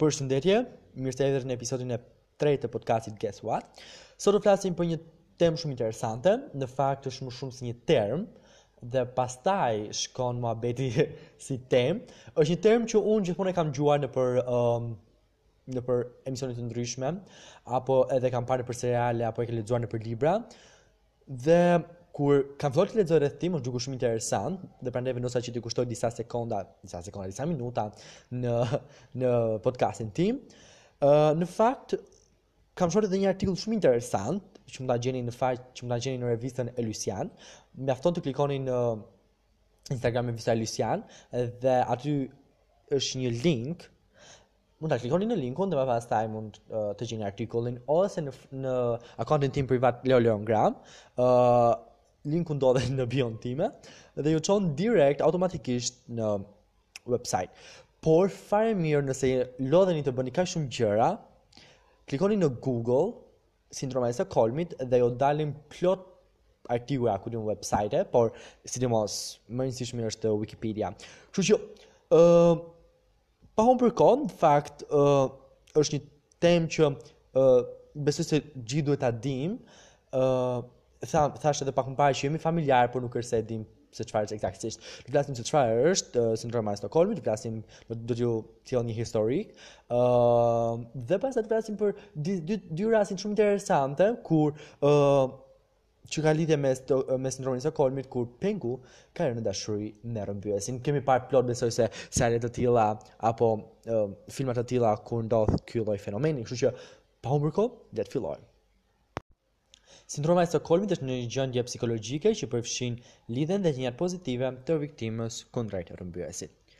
Përshëndetje, mirë se erdhët në episodin e tretë të podcastit Guess What. Sot do flasim për një temë shumë interesante, në fakt është më shumë si një term dhe pastaj shkon muhabeti si temë. Është një term që unë gjithmonë e kam dëgjuar nëpër um, nëpër emisione të ndryshme, apo edhe kam parë nëpër seriale, apo e kam lexuar nëpër libra, dhe kur kam filluar të lexoj rreth tij më është dukur shumë interesant, dhe prandaj vendosa që t'i kushtoj disa sekonda, disa sekonda, disa minuta në në podcastin tim. Ë uh, në fakt kam shkruar edhe një artikull shumë interesant që mund ta gjeni në fakt që mund ta gjeni në revistën Elysian. Mjafton të klikoni në Instagram revista Elysian dhe aty është një link mund ta klikoni në linkun dhe më pastaj mund uh, të gjeni artikullin ose në në akauntin tim privat Leo Leongram ë uh, linku ndodhet në bion time dhe ju çon direkt automatikisht në website. Por fare mirë nëse lodheni të bëni kaq shumë gjëra, klikoni në Google sindroma e Stockholmit dhe ju dalin plot artikuj a ku di unë website, por sidomos, më e rëndësishmja është Wikipedia. Kështu që ë uh, pa humbur kohë, në fakt ë uh, është një temë që ë uh, besoj se të gjithë duhet ta dimë, ë uh, tha thashë edhe pak më parë që jemi familjar, por nuk është se e dim se çfarë është ekzaktësisht. Do të flasim se çfarë është uh, sindroma e Stockholmit, do të flasim do t'ju sjell një historik. Ëm uh, dhe pastaj do të flasim për dy dy, dy raste shumë interesante kur ë uh, që ka lidhje me sto, me sindromën e Stockholmit kur pengu ka rënë në dashuri me rrëmbyesin. Kemi parë plot besoj se seriale të tilla apo uh, filma të tilla ku ndodh ky lloj fenomeni, kështu që pa humbur kohë, le të fillojmë. Sindroma e Stokholmit është një gjendje psikologjike që përfshin lidhjen dhe ndjenjat pozitive të viktimës kundrejt rrëmbyesit.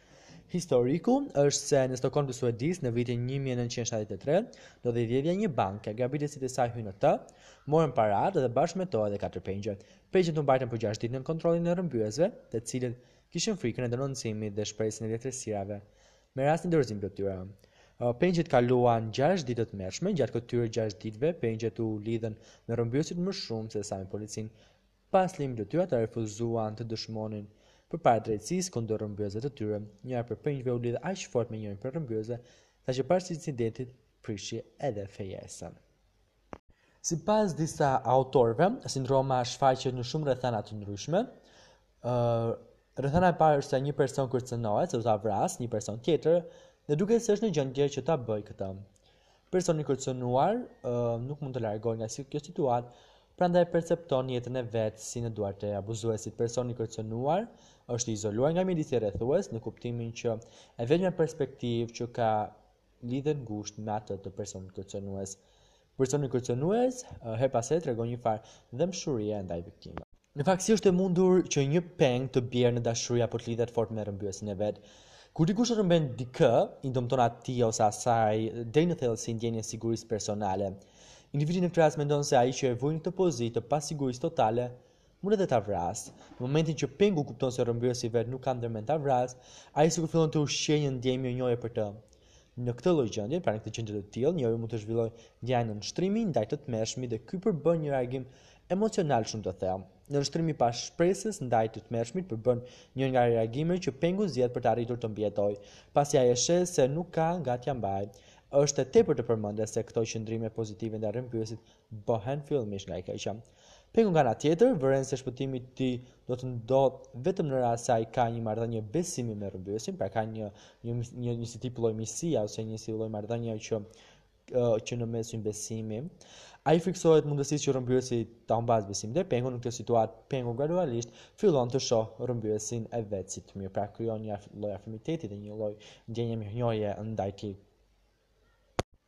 Historiku është se në Stokholm të Suedisë në vitin 1973 ndodhi vjedhja e një banke, grabitësit e saj hynë në të, morën paratë dhe bashkë me to edhe katër pengje. Pengjet u mbajtën për gjashtë ditë nën kontrollin e rrëmbyesve, të cilët kishin frikën e denoncimit dhe shpresën e lehtësirave me rastin e dorëzimit të tyre. Pengjet kaluan gjashtë ditë të tmerrshme, gjatë këtyre gjashtë ditëve pengjet u lidhën me rrëmbyesit më shumë se sa me policinë. Pas lirimit të tyre ata refuzuan të dëshmonin përpara drejtësisë kundër rrëmbyesve të tyre. Njëra prej pengjve u lidh aq fort me njërin prej rrëmbyesve, saqë pas incidentit prishi edhe fejesën. Sipas disa autorëve, sindroma shfaqet në shumë rrethana të ndryshme. Ë Rrethana e parë është se një person kërcënohet, se do ta vrasë një person tjetër, dhe duket se është në gjendje që ta bëjë këtë. Personi i kërcënuar ë nuk mund të largohet nga kjo situatë, prandaj percepton jetën e vet si në duart e abuzuesit. Personi i kërcënuar është i izoluar nga mjedisi rrethues në kuptimin që e vetmja perspektivë që ka lidhen ngushtë me atë të personit kërcënues. Personi kërcënues her pas herë tregon një farë dhëmshurie ndaj viktimës. Në fakt si është e mundur që një peng të bjerë në dashuri apo të lidhet fort me rrëmbyesin e vet? Kur dikush rrëmben dikë, i dëmton atij ose asaj deri në thellësi ndjenjën e sigurisë personale. Individi në këtë rast mendon se ai që e vuri në këtë pozitë të pasigurisë totale Mund edhe ta vrasë. Në momentin që pengu kupton se rrëmbyesi i vet nuk ka ndërmend ta vrasë, ai sikur fillon të ushqejë një ndjenjë mirënjohje për të. Në këtë lloj gjendje, pra në këtë gjendje të tillë, njeriu mund të zhvillojë ndjenja nënshtrimi ndaj të tmerrshmit dhe ky përbën një reagim emocional shumë të thellë. Nënshtrimi i pashpresës ndaj të tmerrshmit përbën njërin nga reagimet që pengu zgjedh për të arritur të mbijetojë, pasi ai e sheh se nuk ka nga t'ia mbajë. Është e tepërt të përmendet se këto qëndrime pozitive ndaj rrëmbyesit bëhen fillimisht nga e keqja. Pengu nga ana tjetër, vëren se shpëtimi i tij do të ndodh vetëm në rast se ai ka një marrëdhënie besimi me rrëmbyesin, pra ka një një një një si tip lloj miqësie ose një si lloj marrëdhënie që që në mesin besimi. Ai i frikësohet mundësisë që rrëmbyesi ta humbasë besimin te pengu në këtë situatë, pengu gradualisht fillon të shoh rrëmbyesin e vet si të mirë, pra krijon një lloj afimiteti dhe një lloj ndjenje mirënjohje ndaj tij.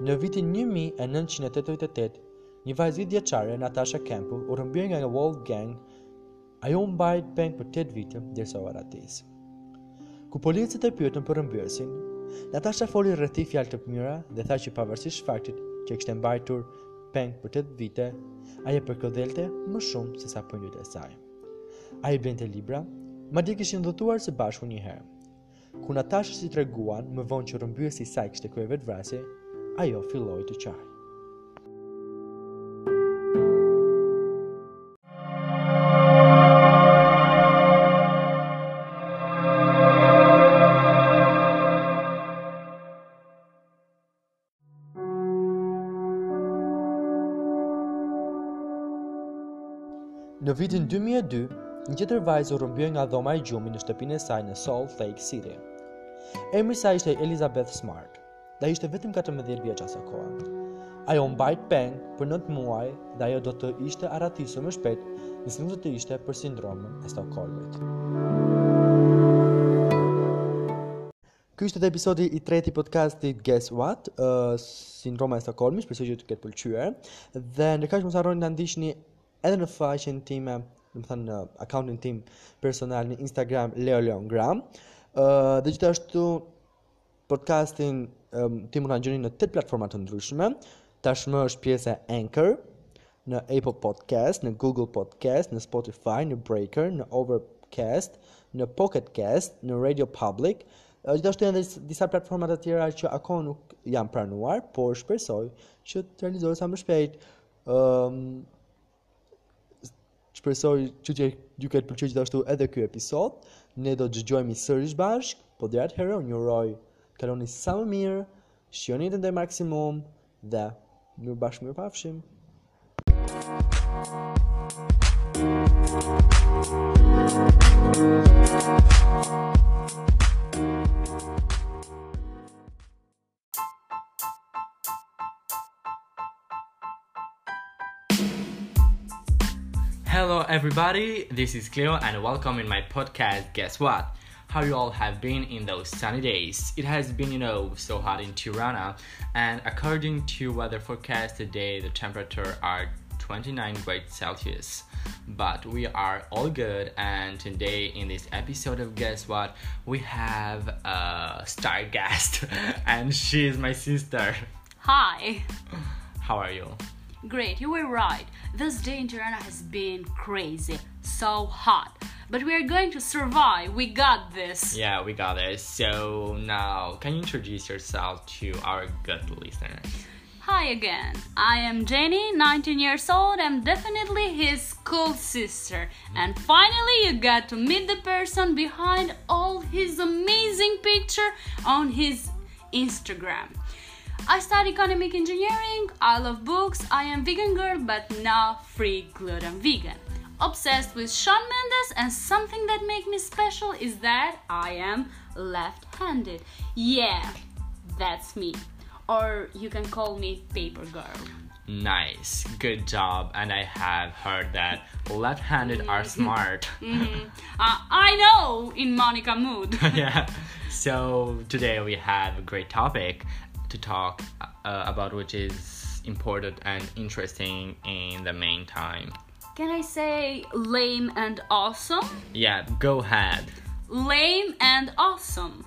Në vitin 1988, një vajzë 10 vjeçare, Natasha Kampusch, u rrëmbye nga Wolfgang Ajo u mbajt peng për 8 vite derisa u arratis. Kur policët e pyetën për rrëmbyesin, Natasha foli rreth tij fjalë të mira dhe tha që pavarësisht faktit që e kishte mbajtur peng për 8 vite, ai e përkëdhelte më shumë se sa prindërit e saj. Ai i blinte libra, madje kishin udhëtuar së bashku një herë. Kur Natashës i treguan më vonë që rrëmbyesi i saj kishte kryer vetëvrasje, ajo filloi të qajë. Në vitin 2002, një tjetër vajzë u rrëmbye nga dhoma e gjumit në shtëpinë e saj në Salt Lake City. Emri i saj ishte Elizabeth Smart dhe ishte vetëm 14 vjeç asokohe. Ajo u mbajt peng për 9 muaj dhe ajo do të ishte arratisur më shpejt nëse nuk do të ishte për sindromën e Stockholmit. Ky ishte episodi i tretë i podcastit Guess What, uh, sindroma e Stockholmit, shpresoj t'ju ketë pëlqyer. Dhe ndërkaq mos harroni ta ndiqni edhe në faqen time, domethënë në akauntin tim personal në Instagram Leo Leongram. Ë uh, dhe gjithashtu podcastin um, ti mund ta gjeni në tetë platforma të ndryshme. Tashmë është pjesë e Anchor, në Apple Podcast, në Google Podcast, në Spotify, në Breaker, në Overcast, në Pocket Cast, në Radio Public. Gjithashtu janë dhe disa platforma të tjera që akoma nuk janë pranuar, por shpresoj që të realizohet sa më shpejt. Ëm um, Shpresoj që t'ju ketë pëlqyer gjithashtu edhe ky episod. Ne do të dëgjohemi sërish bashk, po deri atëherë unë ju uroj kaloni sa më mirë, shijoni jetën deri maksimum dhe ne bashkë mirupafshim. Hello everybody, this is Cleo and welcome in my podcast. Guess what? How you all have been in those sunny days. It has been, you know, so hot in Tirana and according to weather forecast today the temperature are 29 degrees Celsius. But we are all good, and today in this episode of Guess What, we have a star guest, and she is my sister. Hi. How are you? Great, you were right. This day in Tirana has been crazy. So hot. But we are going to survive. We got this. Yeah, we got it. So now, can you introduce yourself to our good listeners? Hi again. I am Jenny, 19 years old. I'm definitely his cool sister. And finally, you got to meet the person behind all his amazing picture on his Instagram. I study economic engineering, I love books, I am vegan girl but now free gluten vegan. Obsessed with Sean Mendes and something that makes me special is that I am left-handed. Yeah, that's me. Or you can call me paper girl. Nice, good job. And I have heard that left handed are smart. hmm Uh, I know, in Monica mood. yeah. So today we have a great topic to talk uh, about which is important and interesting in the meantime. Can I say lame and awesome? Yeah, go ahead. Lame and awesome.